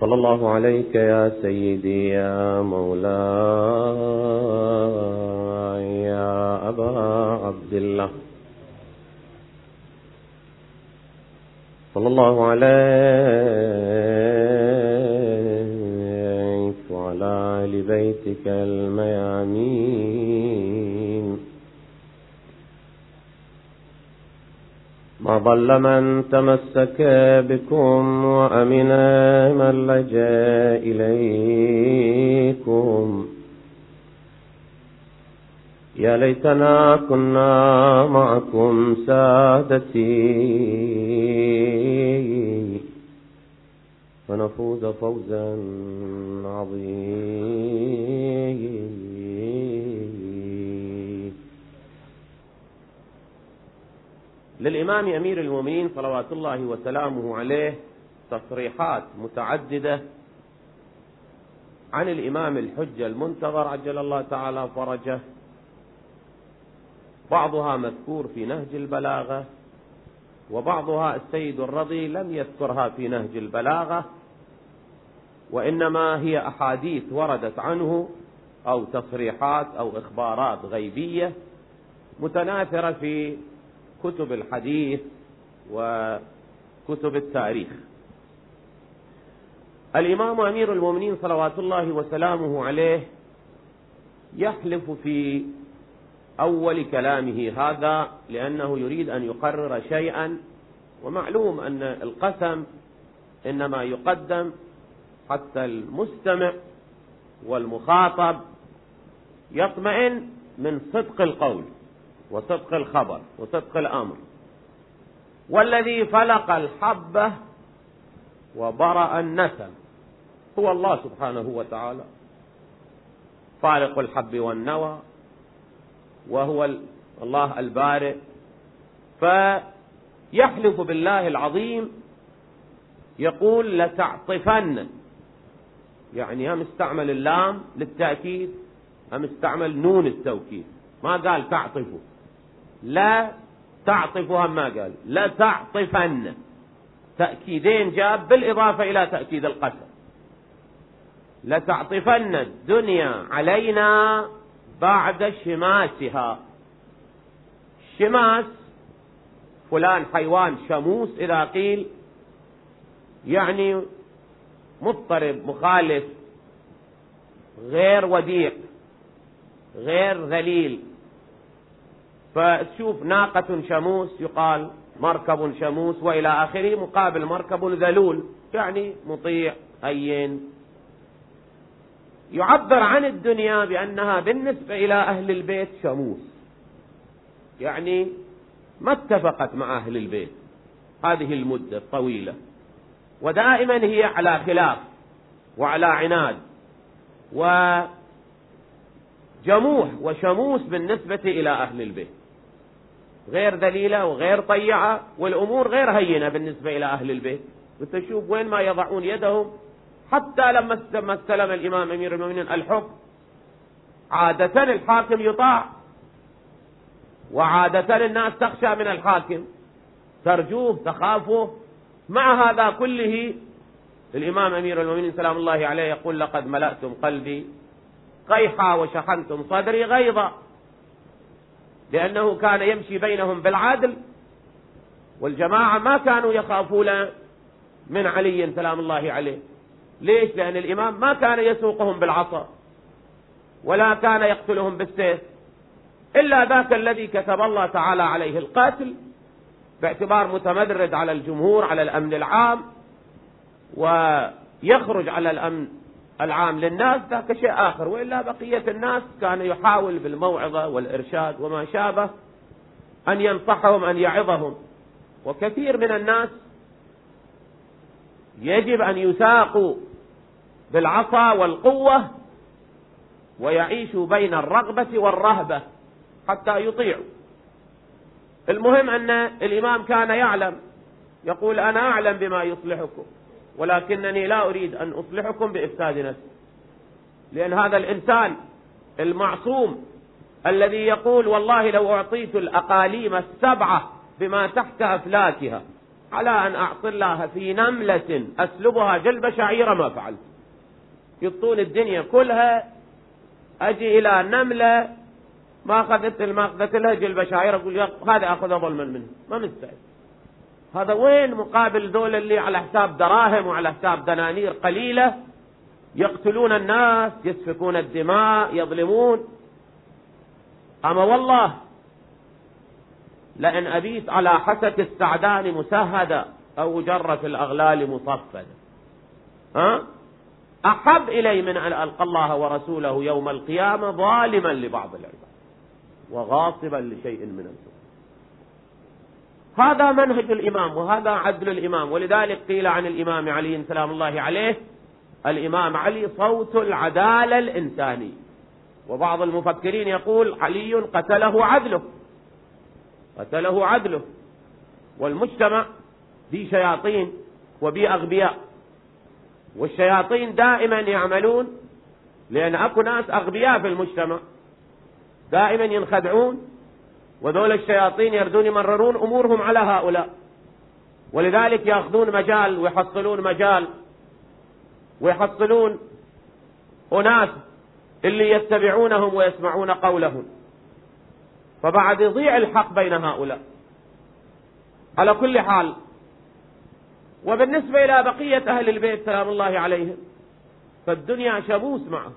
صلى الله عليك يا سيدي يا مولاي يا أبا عبد الله صلى الله عليك وعلى آل بيتك الميامين. ما ضل من تمسك بكم وأمن من لجأ إليكم. يا ليتنا كنا معكم سادتي. فنفوز فوزا عظيما. للإمام أمير المؤمنين صلوات الله وسلامه عليه تصريحات متعددة عن الإمام الحجة المنتظر عجل الله تعالى فرجه. بعضها مذكور في نهج البلاغة وبعضها السيد الرضي لم يذكرها في نهج البلاغة وإنما هي أحاديث وردت عنه أو تصريحات أو إخبارات غيبية متناثرة في كتب الحديث وكتب التاريخ. الإمام أمير المؤمنين صلوات الله وسلامه عليه يحلف في أول كلامه هذا لأنه يريد أن يقرر شيئا ومعلوم أن القسم إنما يقدم حتى المستمع والمخاطب يطمئن من صدق القول. وصدق الخبر وصدق الأمر. والذي فلق الحبة وبرأ النسم هو الله سبحانه وتعالى. فالق الحب والنوى. وهو الله البارئ. فيحلف بالله العظيم. يقول لتعطفن. يعني هم استعمل اللام للتأكيد هم استعمل نون التوكيد. ما قال تعطفوا. لا تعطفها ما قال لا تعطفن. تأكيدين جاب بالإضافة إلى تأكيد القسم. لتعطفن الدنيا علينا بعد شماسها. شماس فلان حيوان شموس إذا قيل يعني مضطرب مخالف غير وديع غير ذليل. فتشوف ناقة شموس يقال مركب شموس وإلى آخره مقابل مركب ذلول يعني مطيع هين. يعبر عن الدنيا بأنها بالنسبة إلى أهل البيت شموس يعني ما اتفقت مع أهل البيت. هذه المدة الطويلة. ودائما هي على خلاف وعلى عناد. وجموح وشموس بالنسبة إلى أهل البيت. غير ذليلة وغير طيعة والأمور غير هينة بالنسبة إلى أهل البيت. وتشوف وين ما يضعون يدهم. حتى لما استلم الإمام أمير المؤمنين الحكم عادة الحاكم يطاع وعادة الناس تخشى من الحاكم. ترجوه تخافه مع هذا كله الإمام أمير المؤمنين سلام الله عليه يقول لقد ملأتم قلبي قيحا وشحنتم صدري غيظا. لأنه كان يمشي بينهم بالعدل والجماعة ما كانوا يخافون من علي سلام الله عليه. ليش؟ لأن الإمام ما كان يسوقهم بالعصا ولا كان يقتلهم بالسيف. إلا ذاك الذي كتب الله تعالى عليه القتل باعتبار متمدرد على الجمهور على الأمن العام ويخرج على الأمن العام للناس ذاك شيء آخر وإلا بقية الناس كان يحاول بالموعظة والإرشاد وما شابه أن ينصحهم أن يعظهم. وكثير من الناس يجب أن يساقوا بالعصا والقوة ويعيشوا بين الرغبة والرهبة حتى يطيعوا. المهم أن الإمام كان يعلم يقول أنا أعلم بما يصلحكم. ولكنني لا أريد أن أصلحكم بإفساد نفسي. لأن هذا الإنسان المعصوم الذي يقول والله لو أعطيت الأقاليم السبعة بما تحت أفلاكها على أن أعطي الله في نملة أسلبها جلب شعيرة ما فعلت. يطول الدنيا كلها أجي إلى نملة ما أخذت ما أخذت لها جلب شعيرة أقول هذا أخذها ظلما منه ما مستعد. هذا وين مقابل دول اللي على حساب دراهم وعلى حساب دنانير قليلة يقتلون الناس يسفكون الدماء يظلمون؟ أما والله لأن أبيت على حسك السعدان مسهدا أو جرة الأغلال مصفدا ها؟ أحب إلي من أن ألقى الله ورسوله يوم القيامة ظالما لبعض العباد وغاصبا لشيء من الحكم هذا منهج الإمام وهذا عدل الإمام. ولذلك قيل عن الإمام علي سلام الله عليه الإمام علي صوت العدالة الإنساني وبعض المفكرين يقول علي قتله عدله قتله عدله. والمجتمع به شياطين وبه أغبياء. والشياطين دائما يعملون لأن أكو ناس أغبياء في المجتمع دائما ينخدعون وذول الشياطين يردون يمررون أمورهم على هؤلاء. ولذلك يأخذون مجال ويحصلون مجال ويحصلون أناس اللي يتبعونهم ويسمعون قولهم. فبعد يضيع الحق بين هؤلاء. على كل حال وبالنسبة إلى بقية أهل البيت سلام الله عليهم فالدنيا شموس معهم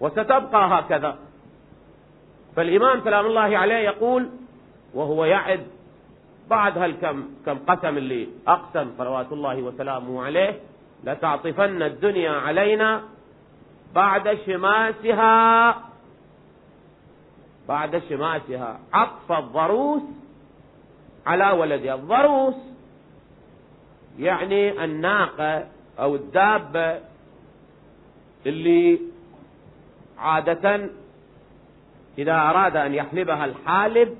وستبقى هكذا. فالإمام سلام الله عليه يقول وهو يعد بعد هالكم كم قسم اللي أقسم صلوات الله وسلامه عليه لتعطفن الدنيا علينا بعد شماسها. بعد شماسها. عطف الضروس على ولدها الضروس. يعني الناقة أو الدابة اللي عادة إذا أراد أن يحلبها الحالب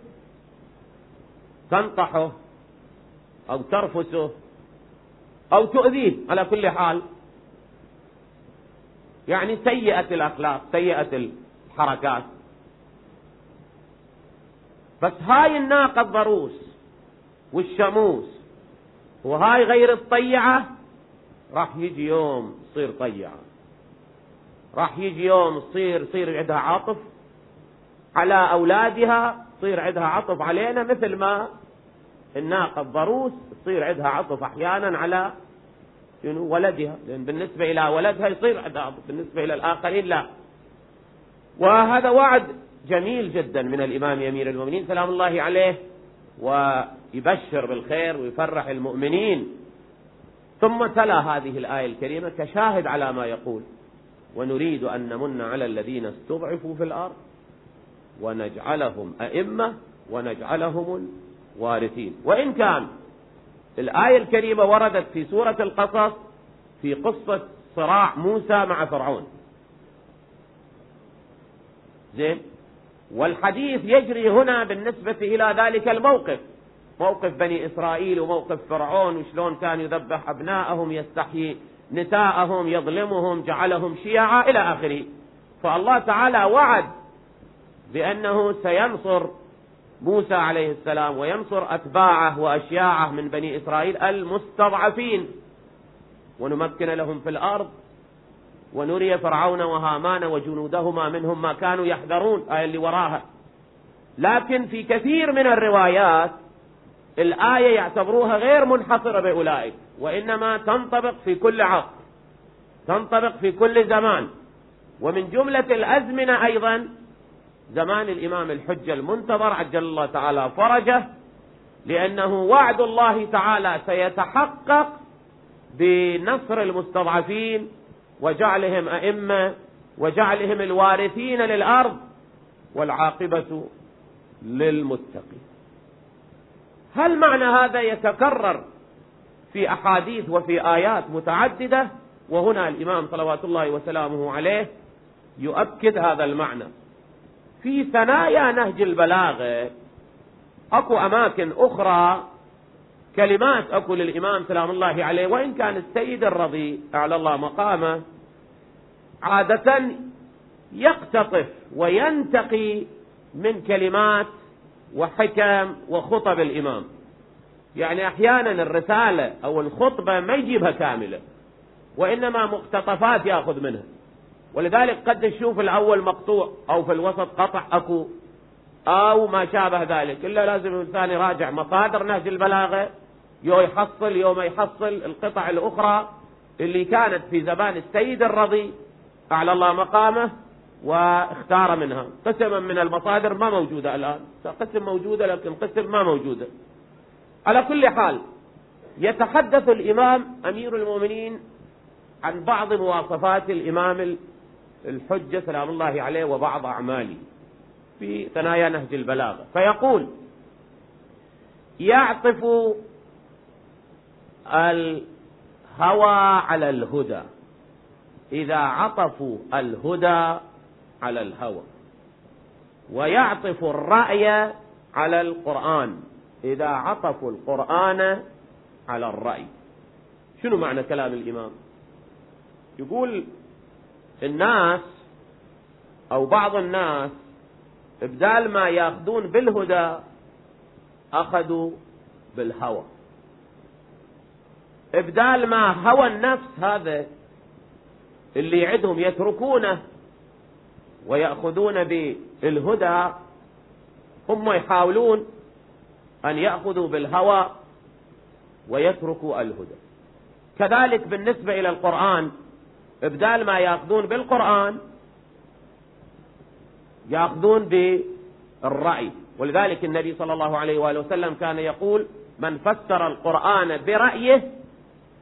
تنطحه أو ترفسه أو تؤذيه على كل حال. يعني سيئة الأخلاق سيئة الحركات. بس هاي الناقة الضروس والشموس وهاي غير الطيعة راح يجي يوم تصير طيعة. راح يجي يوم تصير يصير عندها عاطف. على أولادها تصير عندها عطف علينا مثل ما الناقة الضروس تصير عندها عطف أحيانا على شنو؟ ولدها. لأن بالنسبة إلى ولدها يصير عندها عطف. بالنسبة إلى الآخرين لا. وهذا وعد جميل جدا من الإمام أمير المؤمنين سلام الله عليه ويبشر بالخير ويفرح المؤمنين. ثم تلا هذه الآية الكريمة كشاهد على ما يقول. ونريد أن نمن على الذين استضعفوا في الأرض. ونجعلهم أئمة ونجعلهم الوارثين. وإن كان الآية الكريمة وردت في سورة القصص في قصة صراع موسى مع فرعون. زين؟ والحديث يجري هنا بالنسبة إلى ذلك الموقف. موقف بني إسرائيل وموقف فرعون وشلون كان يذبح أبناءهم يستحيي نساءهم يظلمهم جعلهم شيعا إلى آخره. فالله تعالى وعد بأنه سينصر موسى عليه السلام وينصر أتباعه وأشياعه من بني إسرائيل المستضعفين. ونمكن لهم في الأرض ونري فرعون وهامان وجنودهما منهم ما كانوا يحذرون آية اللي وراها. لكن في كثير من الروايات الآية يعتبروها غير منحصرة بأولئك وإنما تنطبق في كل عصر تنطبق في كل زمان. ومن جملة الأزمنة أيضا زمان الإمام الحجة المنتظر عجل الله تعالى فرجه لأنه وعد الله تعالى سيتحقق بنصر المستضعفين وجعلهم أئمة وجعلهم الوارثين للأرض والعاقبة للمتقين. هل معنى هذا يتكرر في أحاديث وفي آيات متعددة؟ وهنا الإمام صلوات الله وسلامه عليه يؤكد هذا المعنى. في ثنايا نهج البلاغة. أكو أماكن أخرى كلمات أكو للإمام سلام الله عليه وإن كان السيد الرضي أعلى الله مقامه عادة يقتطف وينتقي من كلمات وحكم وخطب الإمام. يعني أحيانا الرسالة أو الخطبة ما يجيبها كاملة وإنما مقتطفات يأخذ منها. ولذلك قد تشوف الأول مقطوع أو في الوسط قطع أكو أو ما شابه ذلك. إلا لازم الإنسان يراجع مصادر نهج البلاغة يو يحصل يوم يحصل. القطع الأخرى اللي كانت في زمان السيد الرضي أعلى الله مقامه واختار منها. قسما من المصادر ما موجودة الآن. قسم موجودة لكن قسم ما موجودة. على كل حال يتحدث الإمام أمير المؤمنين عن بعض مواصفات الإمام الحجة سلام الله عليه وبعض أعماله في ثنايا نهج البلاغة. فيقول يعطف الهوى على الهدى. إذا عطفوا الهدى على الهوى. ويعطف الرأي على القرآن. إذا عطفوا القرآن على الرأي. شنو معنى كلام الإمام؟ يقول الناس أو بعض الناس بدال ما ياخذون بالهدى أخذوا بالهوى. بدال ما هوى النفس هذا اللي يعدهم يتركونه ويأخذون بالهدى هم يحاولون أن يأخذوا بالهوى ويتركوا الهدى. كذلك بالنسبة إلى القرآن بدال ما يأخذون بالقرآن يأخذون بالرأي. ولذلك النبي صلى الله عليه وآله وسلم كان يقول من فسر القرآن برأيه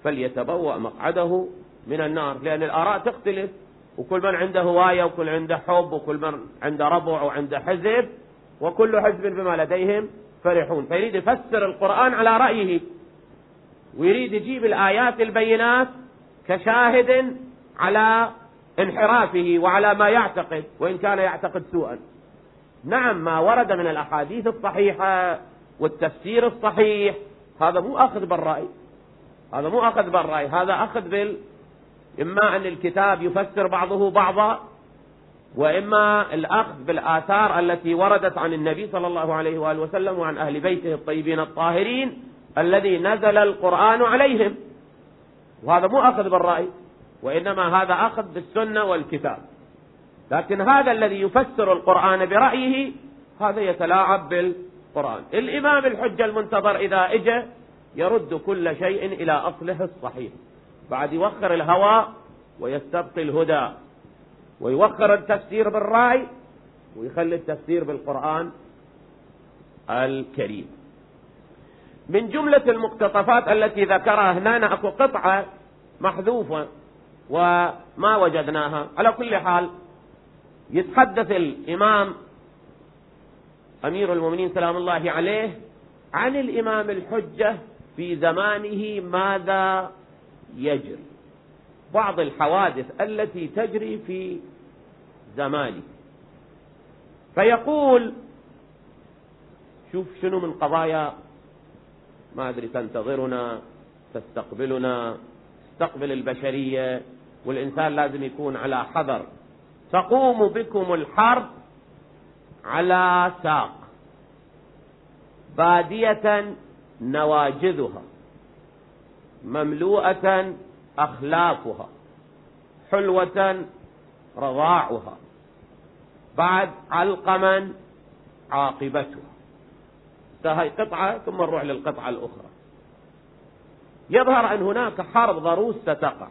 فليتبوأ مقعده من النار. لأن الآراء تختلف وكل من عنده هواية وكل عنده حب وكل من عنده ربع وعنده حزب وكل حزب بما لديهم فرحون. فيريد يفسر القرآن على رأيه ويريد يجيب الآيات البينات كشاهد على انحرافه وعلى ما يعتقد وإن كان يعتقد سوءا. نعم ما ورد من الأحاديث الصحيحة والتفسير الصحيح هذا مو أخذ بالرأي. هذا مو أخذ بالرأي هذا أخذ بال إما أن الكتاب يفسر بعضه بعضا وإما الأخذ بالآثار التي وردت عن النبي صلى الله عليه وآله وسلم وعن أهل بيته الطيبين الطاهرين الذي نزل القرآن عليهم. وهذا مو أخذ بالرأي. وإنما هذا أخذ بالسنة والكتاب. لكن هذا الذي يفسر القرآن برأيه هذا يتلاعب بالقرآن. الإمام الحجة المنتظر إذا إجى يرد كل شيء إلى أصله الصحيح. بعد يوخر الهوى ويستبقي الهدى. ويوخر التفسير بالرأي ويخلي التفسير بالقرآن الكريم. من جملة المقتطفات التي ذكرها هنا أكو قطعة محذوفة. وما وجدناها. على كل حال يتحدث الإمام أمير المؤمنين سلام الله عليه عن الإمام الحجة في زمانه ماذا يجري. بعض الحوادث التي تجري في زمانه. فيقول شوف شنو من قضايا. ما أدري تنتظرنا تستقبلنا تستقبل البشرية. والإنسان لازم يكون على حذر تقوم بكم الحرب على ساق. بادية نواجذها. مملوءة أخلافها حلوة رضاعها. بعد علقما عاقبتها. هاي قطعة ثم نروح للقطعة الأخرى. يظهر أن هناك حرب ضروس ستقع.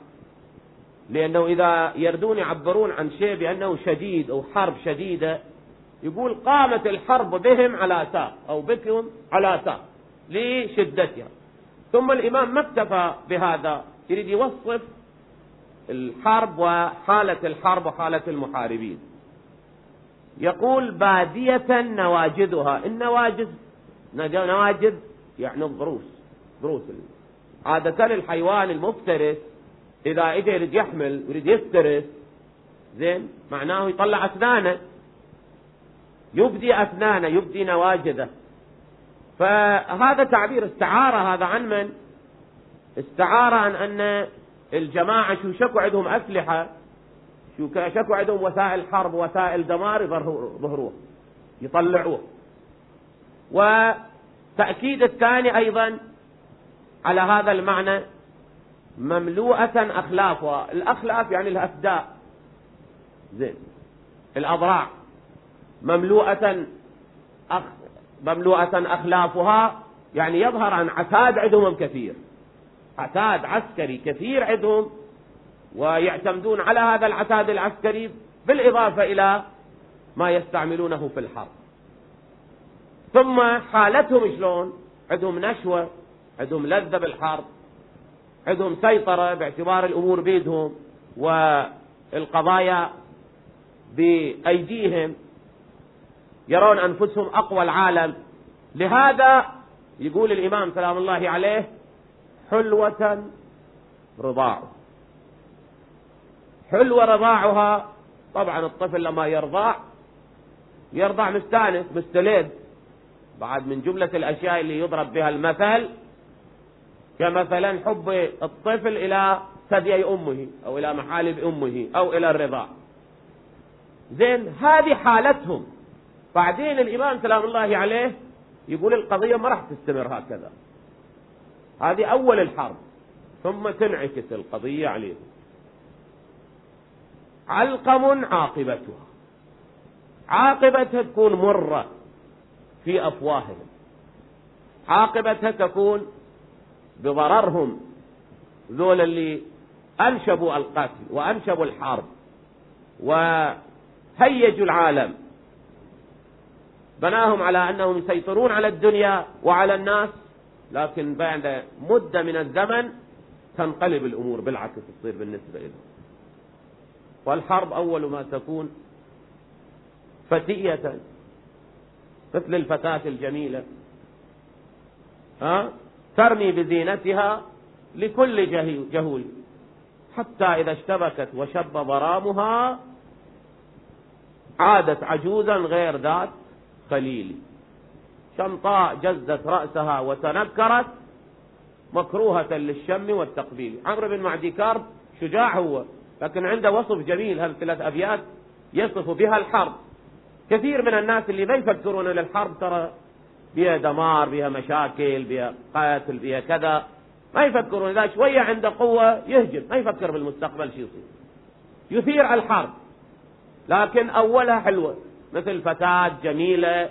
لأنه إذا يردون يعبرون عن شيء بأنه شديد أو حرب شديدة يقول قامت الحرب بهم على ساق أو بكم على ساق لشدتها. ثم الإمام ما اكتفى بهذا يريد يوصف الحرب وحالة الحرب وحالة المحاربين. يقول بادية نواجذها. النواجذ نواجذ يعني الضروس ضروس عادة الحيوان المفترس إذا إجا يريد يحمل يريد يفترس زين؟ معناه يطلع أسنانه. يبدي أسنانه يبدي نواجذه. فهذا تعبير استعارة هذا عن من؟ استعارة عن أن الجماعة شو شكوا عندهم أسلحة شو شكوا عندهم وسائل حرب وسائل دمار يظهروه يطلعوه. وتأكيد الثاني أيضا على هذا المعنى مملوءة أخلافها الأخلاف يعني الأفداء. زين. الأضراع. مملوءة أخ مملوءة أخلافها يعني يظهر عن عتاد عندهم كثير. عتاد عسكري كثير عندهم ويعتمدون على هذا العتاد العسكري بالإضافة إلى ما يستعملونه في الحرب. ثم حالتهم شلون؟ عندهم نشوة عندهم لذة بالحرب. عندهم سيطرة باعتبار الأمور بيدهم والقضايا بأيديهم يرون أنفسهم أقوى العالم. لهذا يقول الإمام سلام الله عليه حلوة رضاع. حلوة رضاعها طبعا الطفل لما يرضع يرضع مستانس مستلذ. بعد من جملة الأشياء اللي يضرب بها المثل كمثلا حب الطفل إلى ثدي أمه أو إلى محالب أمه أو إلى الرضاع زين هذه حالتهم. بعدين الإمام سلام الله عليه يقول القضية ما راح تستمر هكذا. هذه أول الحرب ثم تنعكس القضية عليهم. علقم عاقبتها. عاقبتها تكون مرة في أفواههم. عاقبتها تكون بضررهم. ذول اللي أنشبوا القتل وأنشبوا الحرب وهيجوا العالم. بناهم على أنهم يسيطرون على الدنيا وعلى الناس لكن بعد مدة من الزمن تنقلب الأمور بالعكس تصير بالنسبة لهم والحرب أول ما تكون فتية مثل الفتاة الجميلة. ها؟ ترمي بزينتها لكل جهول. حتى إذا اشتبكت وشب ضرامها عادت عجوزا غير ذات خليل. شمطاء جزت رأسها وتنكرت مكروهة للشم والتقبيل. عمرو بن معدي كارب شجاع هو لكن عنده وصف جميل هذه ثلاث أبيات يصف بها الحرب. كثير من الناس اللي ما يفكرون للحرب ترى بها دمار بها مشاكل بها قتل بها كذا. ما يفكرون إذا شوية عنده قوة يهجم. ما يفكر بالمستقبل شو يصير. يثير الحرب. لكن أولها حلوة. مثل فتاة جميلة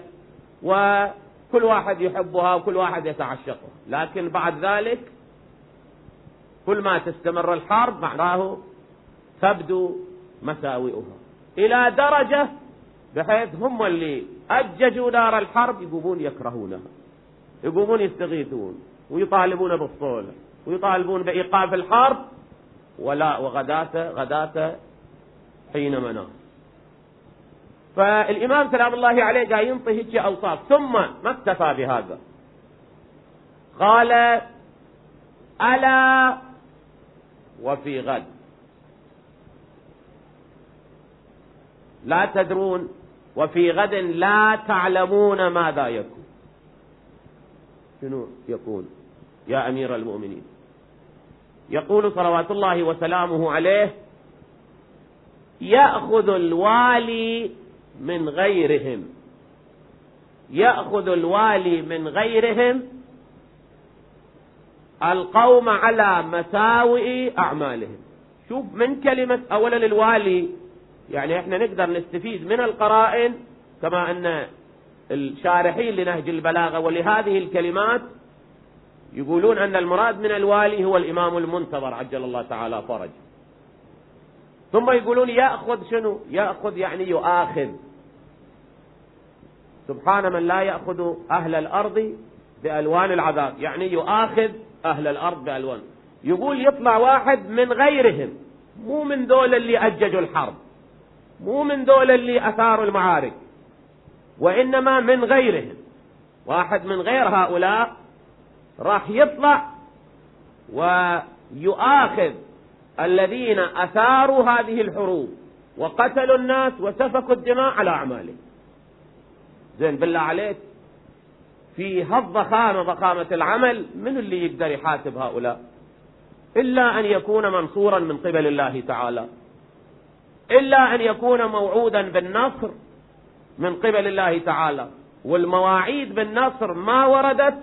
وكل واحد يحبها وكل واحد يتعشقها. لكن بعد ذلك كل ما تستمر الحرب معناه تبدو مساوئها. إلى درجة بحيث هم اللي أججوا نار الحرب يقومون يكرهونها. يقومون يستغيثون ويطالبون بالصلح ويطالبون بإيقاف الحرب. ولا وغداة غداة حين منام فالإمام سلام الله عليه جاي ينطي هيك أوصاف. ثم ما اكتفى بهذا. قال ألا وفي غد. لا تدرون وفي غد لا تعلمون ماذا يكون. شنو يكون يا أمير المؤمنين؟ يقول صلوات الله وسلامه عليه يأخذ الوالي من غيرهم. يأخذ الوالي من غيرهم القوم على مساوئ أعمالهم. شوف من كلمة أولا الوالي يعني إحنا نقدر نستفيد من القرائن كما أن الشارحين لنهج البلاغة ولهذه الكلمات يقولون أن المراد من الوالي هو الإمام المنتظر عجل الله تعالى فرج ثم يقولون يأخذ شنو؟ يأخذ يعني يؤاخذ. سبحان من لا يأخذ أهل الأرض بألوان العذاب يعني يؤاخذ أهل الأرض بألوان. يقول يطلع واحد من غيرهم مو من ذول اللي أججوا الحرب. مو من ذول اللي أثاروا المعارك وإنما من غيرهم. واحد من غير هؤلاء راح يطلع ويؤاخذ الذين أثاروا هذه الحروب وقتلوا الناس وسفكوا الدماء على أعمالهم. زين بالله عليك في هالضخامة ضخامة العمل من اللي يقدر يحاسب هؤلاء؟ إلا أن يكون منصورا من قبل الله تعالى. إلا أن يكون موعودا بالنصر من قبل الله تعالى. والمواعيد بالنصر ما وردت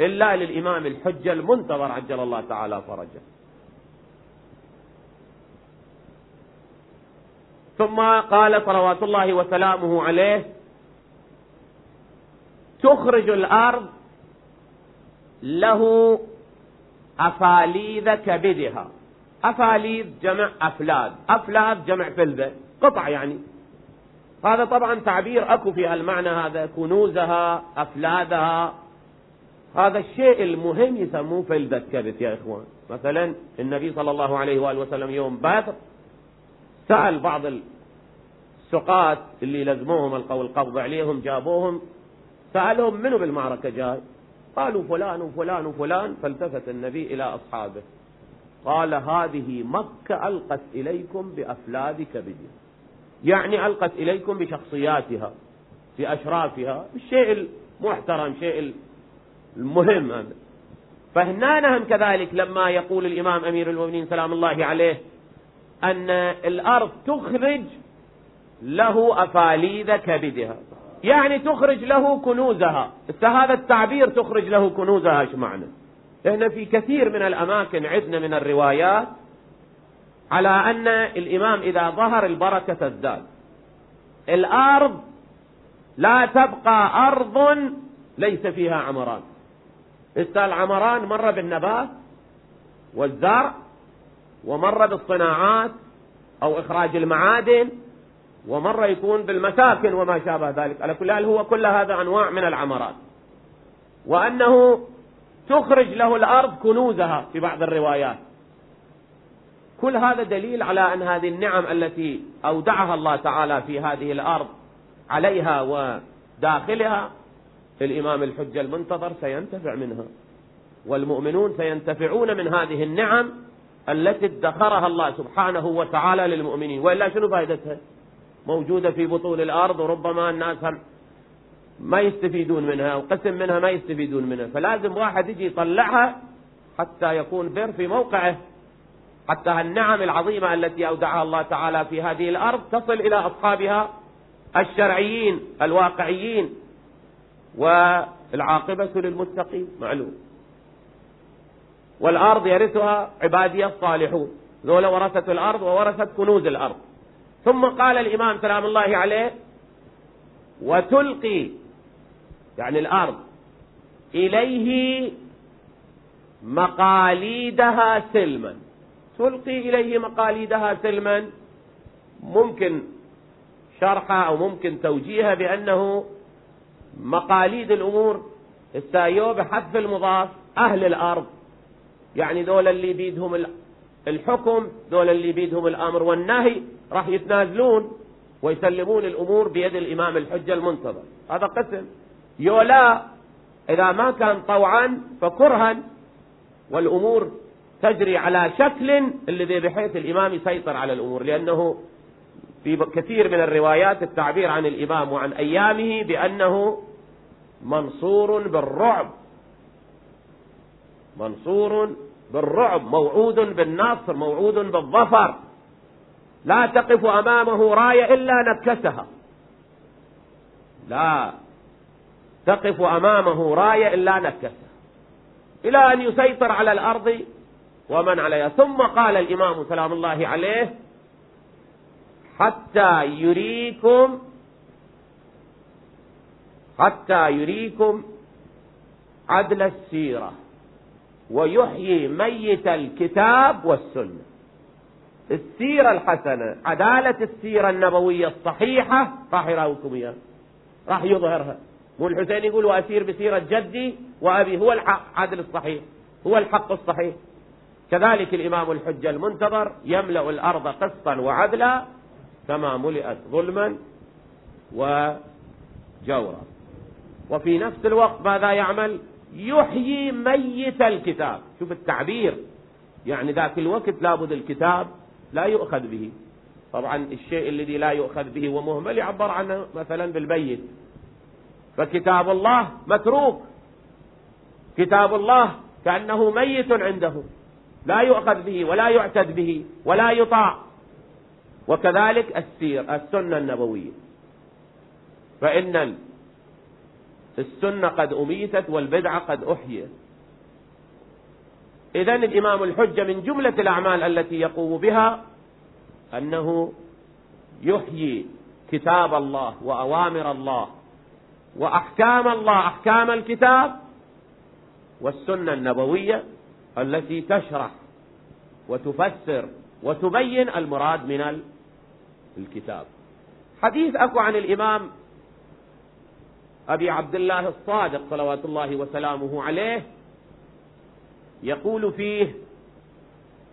إلا للإمام الحجة المنتظر عجل الله تعالى فرجه. ثم قال صلوات الله وسلامه عليه تخرج الأرض له أفاليذ كبدها. أفاليذ جمع أفلاد. أفلاد جمع فلذة. قطع يعني. هذا طبعا تعبير أكو في المعنى هذا. كنوزها أفلادها. هذا الشيء المهم يسموه فلذة كبد يا إخوان. مثلا النبي صلى الله عليه وآله وسلم يوم بدر سأل بعض السقاة اللي لزموهم القبض عليهم جابوهم سألهم منو بالمعركة جاي؟ قالوا فلان وفلان وفلان. فالتفت النبي إلى أصحابه. قال هذه مكة ألقت إليكم بأفلاد كبدها يعني ألقت إليكم بشخصياتها في أشرافها الشيء المحترم شيء المهم. هذا فهنا نهم كذلك لما يقول الإمام أمير المؤمنين سلام الله عليه أن الأرض تخرج له أفاليذ كبدها. يعني تخرج له كنوزها. هذا التعبير تخرج له كنوزها إيش معنى؟ لأن في كثير من الأماكن عندنا من الروايات على أن الإمام إذا ظهر البركة تزداد الأرض لا تبقى أرض ليس فيها عمران. العمران مر بالنبات والزرع ومر بالصناعات أو إخراج المعادن ومرة يكون بالمساكن وما شابه ذلك. على كل حال هو كل هذا أنواع من العمرات. وأنه تخرج له الأرض كنوزها في بعض الروايات. كل هذا دليل على أن هذه النعم التي أودعها الله تعالى في هذه الأرض عليها وداخلها الإمام الحجة المنتظر سينتفع منها. والمؤمنون سينتفعون من هذه النعم التي ادخرها الله سبحانه وتعالى للمؤمنين. وإلا شنو فائدتها؟ موجودة في بطون الأرض وربما الناس ما يستفيدون منها وقسم منها ما يستفيدون منها. فلازم واحد يجي يطلعها حتى يكون بر في موقعه حتى النعم العظيمة التي أودعها الله تعالى في هذه الأرض تصل إلى أصحابها الشرعيين الواقعيين والعاقبة للمتقين. معلوم. والأرض يرثها عبادي الصالحون. ذولا ورثة الأرض وورثت كنوز الأرض. ثم قال الإمام سلام الله عليه وتلقي يعني الأرض. إليه مقاليدها سلما. تلقي إليه مقاليدها سلما. ممكن شرحها أو ممكن توجيهها بأنه مقاليد الأمور السايو بحذف المضاف أهل الأرض. يعني دول اللي بيدهم الحكم دول اللي بيدهم الأمر والنهي راح يتنازلون ويسلمون الأمور بيد الإمام الحجة المنتظر. هذا قسم. يولا إذا ما كان طوعا فكرها والأمور تجري على شكل الذي بحيث الإمام يسيطر على الأمور لأنه في كثير من الروايات التعبير عن الإمام وعن أيامه بأنه منصور بالرعب. منصور بالرعب موعود بالنصر موعود بالظفر. لا تقف أمامه راية إلا نكسها لا. تقف أمامه راية إلا نكسها إلى أن يسيطر على الأرض ومن عليها. ثم قال الإمام سلام الله عليه حتى يريكم حتى يريكم عدل السيرة. ويحيي ميت الكتاب والسنة. السيرة الحسنة عدالة السيرة النبوية الصحيحة راح يراوكم إياه راح يظهرها. مو الحسين يقول وأسير بسيرة جدي وأبي هو الحق عدل الصحيح هو الحق الصحيح. كذلك الإمام الحجة المنتظر يملأ الأرض قسطا وعدلا كما ملئت ظلما وجورا. وفي نفس الوقت ماذا يعمل؟ يحيي ميت الكتاب. شوف التعبير. يعني ذاك الوقت لابد الكتاب لا يؤخذ به. طبعا الشيء الذي لا يؤخذ به ومهمل يعبر عنه مثلا بالبيت. فكتاب الله متروك. كتاب الله كأنه ميت عنده. لا يؤخذ به ولا يعتد به ولا يطاع. وكذلك السير السنة النبوية. فإن السنة قد أميتت والبدعة قد أحيت. إذا الإمام الحجة من جملة الأعمال التي يقوم بها أنه يحيي كتاب الله وأوامر الله وأحكام الله أحكام الكتاب والسنة النبوية التي تشرح وتفسر وتبين المراد من الكتاب حديث أكو عن الإمام أبي عبد الله الصادق صلوات الله وسلامه عليه يقول فيه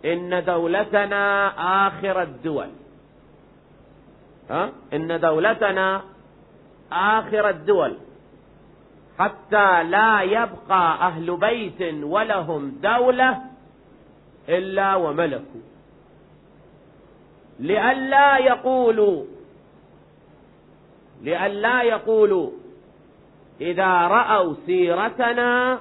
إن دولتنا آخر الدول ها؟ إن دولتنا آخر الدول. حتى لا يبقى أهل بيت ولهم دولة إلا وملكوا. لئلا يقولوا لئلا يقولوا إذا رأوا سيرتنا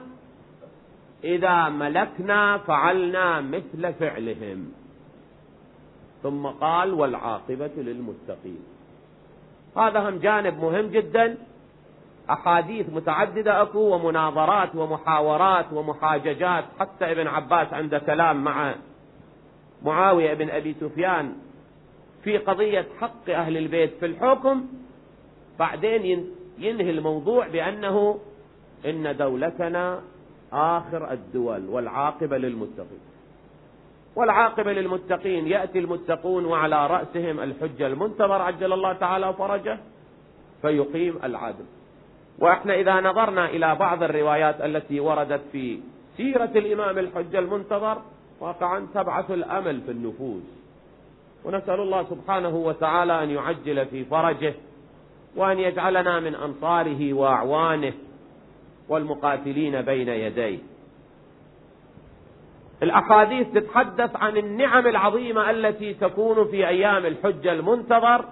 إذا ملكنا فعلنا مثل فعلهم. ثم قال والعاقبة للمتقين. هذا هم جانب مهم جدا. أحاديث متعددة أكو ومناظرات ومحاورات ومحاججات. حتى ابن عباس عنده كلام مع معاوية بن أبي سفيان في قضية حق أهل البيت في الحكم. بعدين ينهي الموضوع بأنه إن دولتنا آخر الدول والعاقبة للمتقين. والعاقبة للمتقين. يأتي المتقون وعلى رأسهم الحجة المنتظر عجل الله تعالى فرجه فيقيم العدل. وإحنا إذا نظرنا إلى بعض الروايات التي وردت في سيرة الإمام الحجة المنتظر واقعا تبعث الأمل في النفوس. ونسأل الله سبحانه وتعالى أن يعجل في فرجه وأن يجعلنا من أنصاره وأعوانه والمقاتلين بين يديه. الأحاديث تتحدث عن النعم العظيمة التي تكون في أيام الحجة المنتظر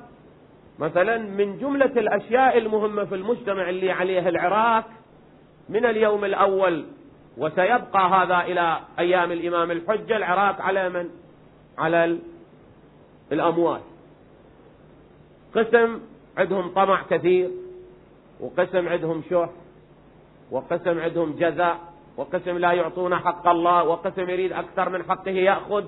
مثلا من جملة الأشياء المهمة في المجتمع اللي عليه العراق من اليوم الأول وسيبقى هذا إلى أيام الإمام الحجة العراق على من؟ على الأموال قسم عندهم طمع كثير وقسم عندهم شح وقسم عندهم جزاء وقسم لا يعطون حق الله وقسم يريد أكثر من حقه يأخذ.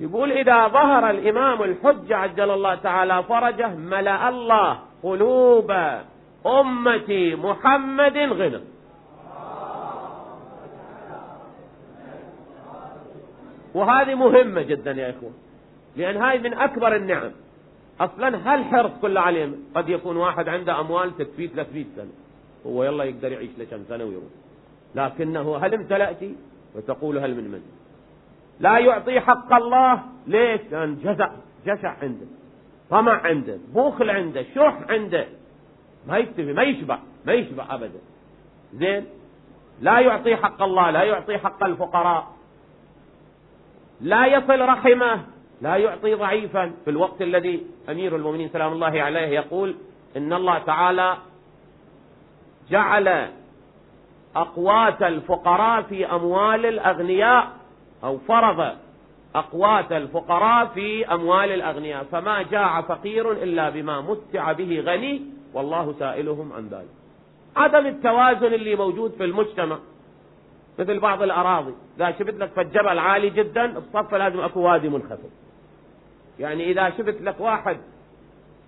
يقول إذا ظهر الإمام الحجة عجل الله تعالى فرجه ملأ الله قلوب أمة محمد غنى. وهذه مهمة جدا يا إخوان لأن هاي من أكبر النعم. أصلا هالحرص كله عليهم قد يكون واحد عنده أموال تكفيه 300 سنة. هو يلا يقدر يعيش لكم سنة ويروح. لكنه هل امتلأتي وتقول هل من من؟ لا يعطي حق الله. ليش؟ لأن جزع جشع عنده طمع عنده بخل عنده شح عنده. ما يكتفي ما يشبع ما يشبع أبدا. زين؟ لا يعطي حق الله لا يعطي حق الفقراء. لا يصل رحمه لا يعطي ضعيفا. في الوقت الذي أمير المؤمنين سلام الله عليه يقول إن الله تعالى جعل أقوات الفقراء في أموال الأغنياء أو فرض أقوات الفقراء في أموال الأغنياء فما جاع فقير إلا بما متع به غني والله سائلهم عن ذلك. عدم التوازن اللي موجود في المجتمع مثل بعض الأراضي. إذا شفت لك في الجبل عالي جدا الصف لازم أكو وادي منخفض. يعني إذا شفت لك واحد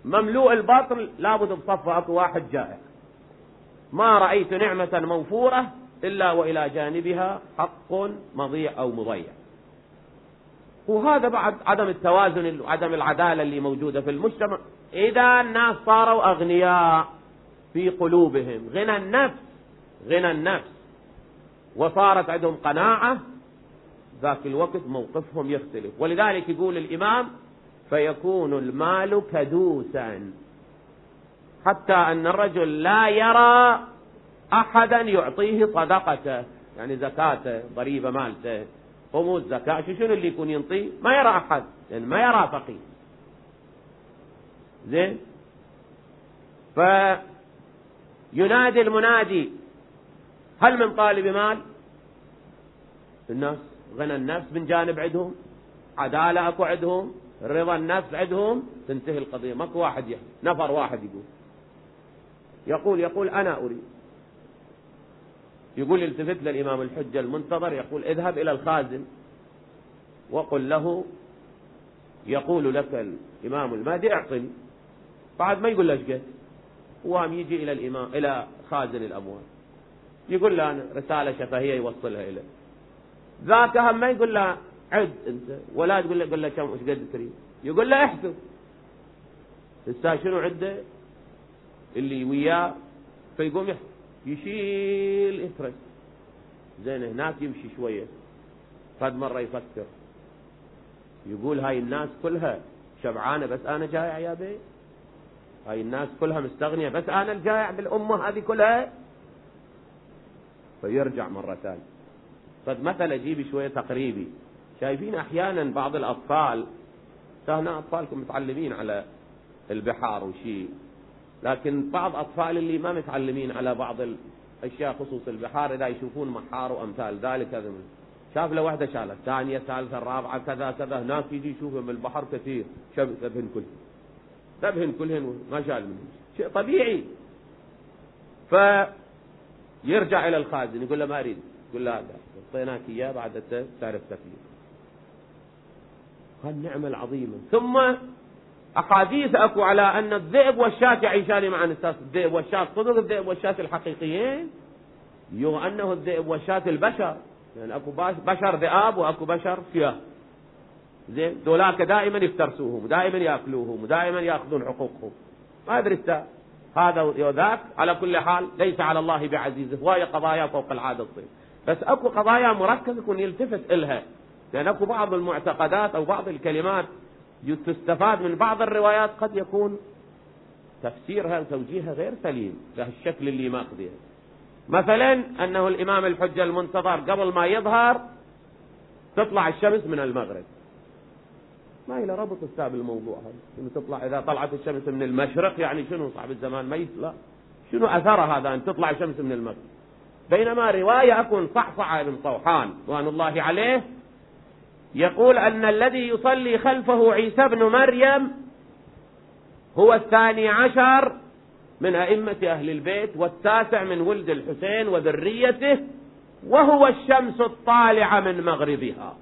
مملوء البطن لابد بصفه أكو واحد جائع. ما رأيت نعمة موفورة إلا وإلى جانبها حق مضيع أو مضيع. وهذا بعد عدم التوازن وعدم العدالة اللي موجودة في المجتمع. إذا الناس صاروا أغنياء في قلوبهم. غنى النفس غنى النفس. وصارت عندهم قناعة ذاك الوقت موقفهم يختلف. ولذلك يقول الإمام فيكون المال كدوسا. حتى أن الرجل لا يرى أحدا يعطيه صدقته يعني زكاته ضريبة مالته خموس زكاة شو شنو اللي يكون ينطيه؟ ما يرى أحد لأن يعني ما يرى فقير. زين؟ فينادي المنادي هل من طالب مال؟ الناس غنى النفس من جانب عندهم عدالة أكو عندهم رضا النفس عندهم تنتهي القضية. ماكو واحد يحكي نفر واحد يقول. يقول يقول أنا أريد. يقول التفت للإمام الحجة المنتظر يقول اذهب إلى الخازن وقل له يقول لك الإمام المهدي اعطني. بعد ما يقول له إيش وهم يجي إلى الإمام إلى خازن الأموال. يقول له أنا رسالة شفهية يوصلها إليه. ذاك هم ما يقول له عد أنت ولا تقول له قل له كم إيش قد تريد؟ يقول له احسب هسه شنو عده؟ اللي وياه فيقوم يشيل يفرش زين هناك يمشي شوية. قد مرة يفكر. يقول هاي الناس كلها شبعانة بس أنا جايع يا بي. هاي الناس كلها مستغنية بس أنا الجايع بالأمة هذه كلها. فيرجع مرة ثانية. قد مثل أجيب شوية تقريبي. شايفين أحيانا بعض الأطفال هنا أطفالكم متعلمين على البحار وشي. لكن بعض أطفال اللي ما متعلمين على بعض الأشياء خصوص البحار إذا يشوفون محار وأمثال ذلك هذا شاف له واحدة شالت الثانية الثالثة الرابعة كذا كذا هناك يجي يشوفهم البحر كثير شب ذبهن كلهن. ذبهن كلهن ما شال منهم. شيء طبيعي. فيرجع إلى الخازن يقول له ما أريد. يقول له هذا أعطيناك إياه بعد تعرف تكليف هالنعمة العظيمة ثم أحاديث أكو على أن الذئب والشاة يعيشان معا. أستاذ الذئب والشاة صدق الذئب والشاة الحقيقيين؟ يو أنه الذئب والشاة البشر. يعني أكو بشر ذئاب وأكو بشر شياه زين؟ دولاك دائما يفترسوهم ودائما يأكلوهم ودائما يأخذون حقوقهم. ما أدري هذا وذاك على كل حال ليس على الله بعزيز وهي قضايا فوق العادة تصير بس أكو قضايا مركزة يكون يلتفت إلها. لأن أكو بعض المعتقدات أو بعض الكلمات تستفاد من بعض الروايات قد يكون تفسيرها وتوجيهها غير سليم بهالشكل اللي ماخذه مثلا أنه الإمام الحجة المنتظر قبل ما يظهر تطلع الشمس من المغرب. ما إلى ربط أستاذ الموضوع هذا. إنه تطلع إذا طلعت الشمس من المشرق يعني شنو صاحب الزمان؟ ميت لا. شنو أثرها هذا أن تطلع الشمس من المغرب؟ بينما رواية أكون صحصح بن طوحان رضوان الله عليه يقول أن الذي يصلي خلفه عيسى بن مريم هو الثاني عشر من أئمة أهل البيت والتاسع من ولد الحسين وذريته وهو الشمس الطالعة من مغربها.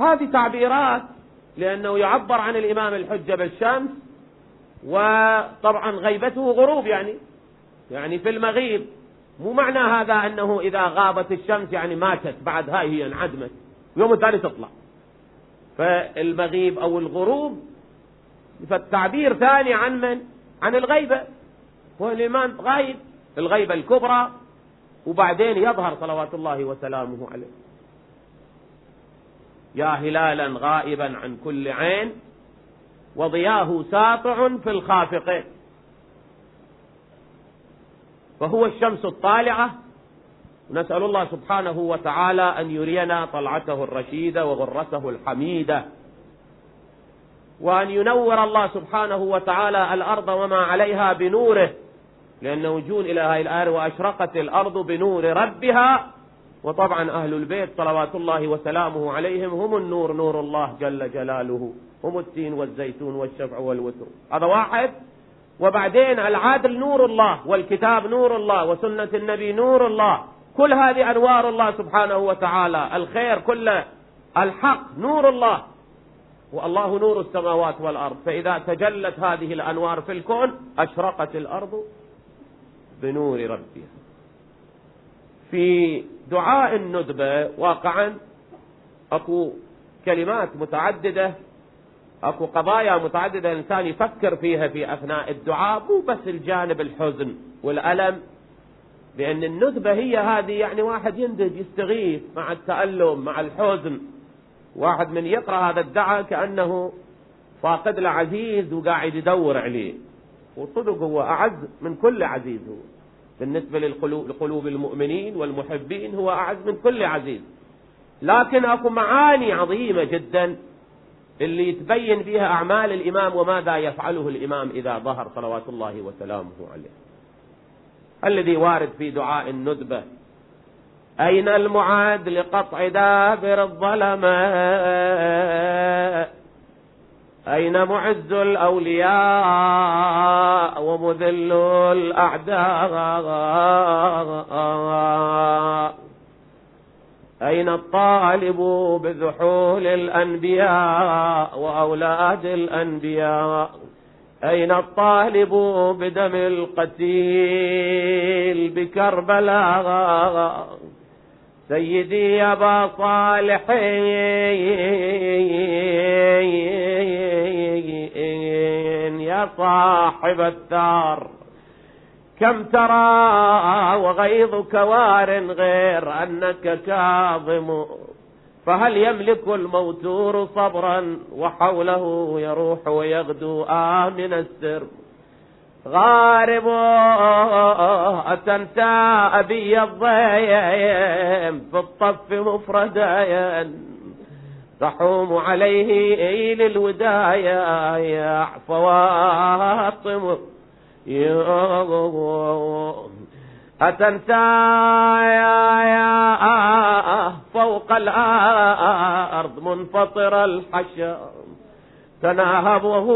هذه تعبيرات لأنه يعبر عن الإمام الحجة بالشمس وطبعا غيبته غروب يعني. يعني في المغيب. مو معنى هذا أنه إذا غابت الشمس يعني ماتت بعد هاي هي انعدمت. يوم الثاني تطلع. فالمغيب أو الغروب فالتعبير ثاني عن من؟ عن الغيبة. هو الإمام غايب الغيبة الكبرى وبعدين يظهر صلوات الله وسلامه عليه. يا هلالا غائبا عن كل عين وضياه ساطع في الخافقين. فهو الشمس الطالعة. نسأل الله سبحانه وتعالى أن يرينا طلعته الرشيدة وغرته الحميدة. وأن ينور الله سبحانه وتعالى الأرض وما عليها بنوره. لأنه جون إلى هذه الآية وأشرقت الأرض بنور ربها. وطبعا أهل البيت صلوات الله وسلامه عليهم هم النور نور الله جل جلاله. هم التين والزيتون والشفع والوتر. هذا واحد. وبعدين العادل نور الله والكتاب نور الله وسنة النبي نور الله. كل هذه أنوار الله سبحانه وتعالى. الخير كله الحق نور الله. والله نور السماوات والأرض. فإذا تجلت هذه الأنوار في الكون أشرقت الأرض بنور ربها. في دعاء الندبة واقعا أكو كلمات متعددة اكو قضايا متعددة الإنسان يفكر فيها في أثناء الدعاء مو بس الجانب الحزن والألم لأن النذبة هي هذه يعني واحد يندج يستغيث مع التألم مع الحزن. واحد من يقرأ هذا الدعاء كأنه فاقد له عزيز وقاعد يدور عليه. وصدق هو أعز من كل عزيز هو. بالنسبة لقلوب المؤمنين والمحبين هو أعز من كل عزيز. لكن أكو معاني عظيمة جدا اللي تبين فيها أعمال الإمام وماذا يفعله الإمام إذا ظهر صلوات الله وسلامه عليه. الذي وارد في دعاء الندبة أين المعاد لقطع دابر الظلماء؟ أين معز الأولياء ومذل الأعداء؟ أين الطالب بذحول الأنبياء وأولاد الأنبياء؟ أين الطالب بدم القتيل بكربلاء؟ سيدي يا أبا صالح. يا صاحب الثار كم ترى وغيظك وار غير أنك كاظم؟ فهل يملك الموتور صبرا وحوله يروح ويغدو؟ آمن السر. غارب أتنسى أبي الضيم في الطف مفردا تحوم عليه للودايا يا فواطم. أتنسى يا يا فوق الأرض منفطر الحشر. تناهبه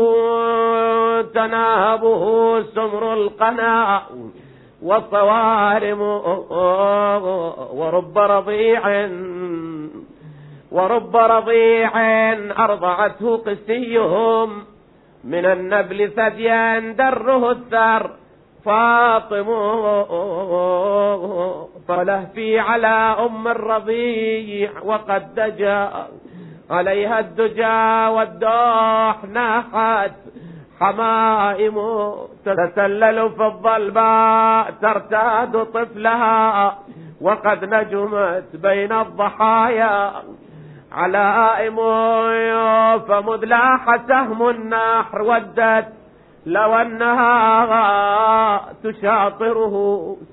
تناهبه سمر القنا والصوارم ورب رضيع ورب رضيع أرضعته قسيهم. من النبل ثديا دره الثار. فاطم فلهفي على أم الرضيع وقد دجا. عليها الدجا والدوح ناحت. حمائم تتسلل في الظلماء ترتاد طفلها. وقد نجمت بين الضحايا. علائم فمذ لاح سهم النحر ودت. لو أنها تشاطره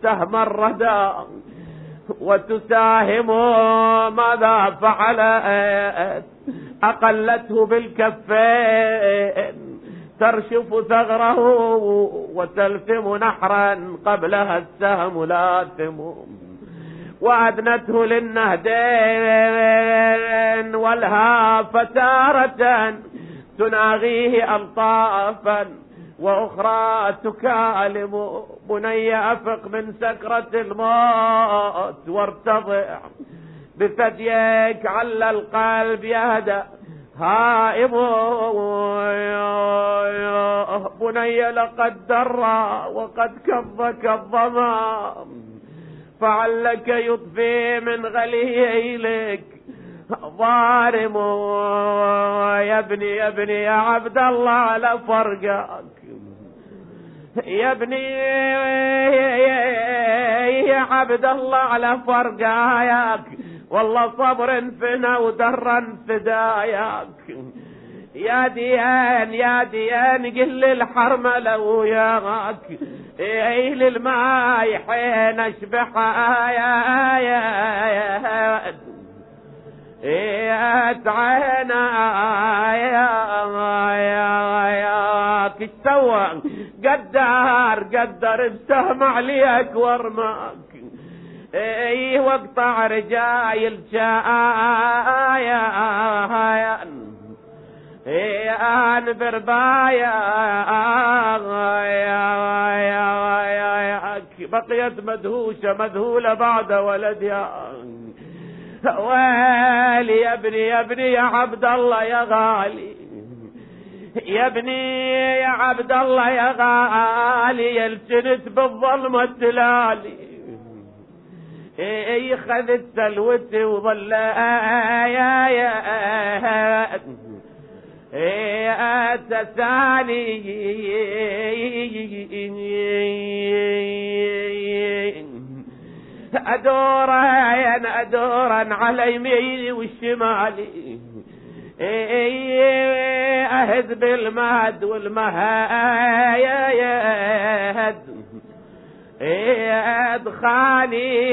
سهم الردى وتساهم ماذا فعلت؟ أقلته بالكفين. ترشف ثغره وتلثم نحرا قبلها السهم لاثم وأدنته للنهدين والها فتارة تناغيه ألطافا وأخرى تكالم بني أفق من سكرة الموت وارتضع بثديك على القلب يهدى هائم. بني لقد درى وقد كظك الظما فعلك يطفي من غليلك ظالم يا ابني يا ابني يا عبد الله على فرقك. يا ابني يا عبد الله على فرقاياك والله صبر فينا ودرا فداياك. يا ديان يا ديان قل الحرملة وياك إيه للماي حين اشبحها يا يا يا يا عينا يا يا يا كش سوى قدر قدر بسهم عليك ورماك إيه واقطع رجايل شايا بربايا بقيت مدهوشة مذهولة بعد ولدها ويلي يا ابني يا ابني يا عبد الله يا غالي. يا ابني يا عبد الله يا غالي. يلتنت بالظلمة التلالي اي خذت سلوتي وظل يا يا تساني أدورا أدورا على يميني والشمالي اهد بالمهد والمهايد. أدخاني.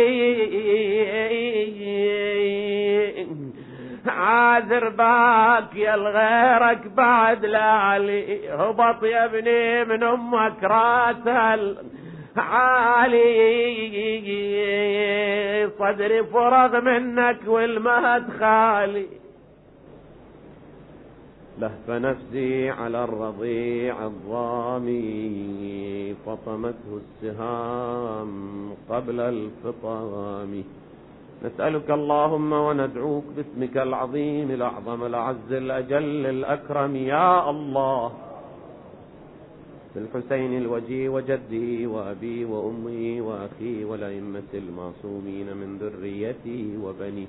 عاذر باك يا الغيرك بعد لا علي. هبط يا ابني من أمك راسل. عالي صدري فرغ منك والمهد خالي لهف نفسي على الرضيع الضامي فطمته السهام قبل الفطام. نسألك اللهم وندعوك باسمك العظيم الأعظم الأعز الأجل الأكرم يا الله. بالحسين الوجي وجده وأبي وأمي وأخي والأئمة المعصومين من ذريتي وبني.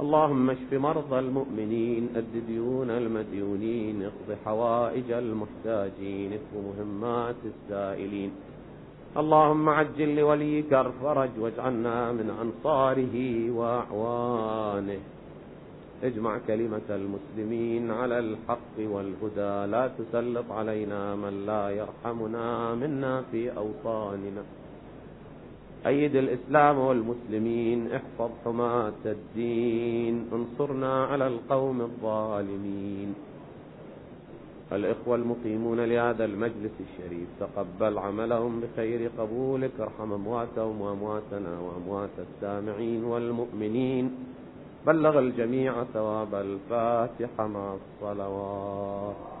اللهم اشف مرضى المؤمنين أد ديون المديونين اقض حوائج المحتاجين اكف مهمات السائلين. اللهم عجل لوليك الفرج واجعلنا من أنصاره وأعوانه. اجمع كلمة المسلمين على الحق والهدى. لا تسلط علينا من لا يرحمنا منا في أوطاننا. أيد الإسلام والمسلمين احفظ حماة الدين. انصرنا على القوم الظالمين. الإخوة المقيمون لهذا المجلس الشريف تقبل عملهم بخير قبولك ارحم أمواتهم وأمواتنا وأموات السامعين والمؤمنين. بلغ الجميع ثواب الفاتحة مع الصلوات.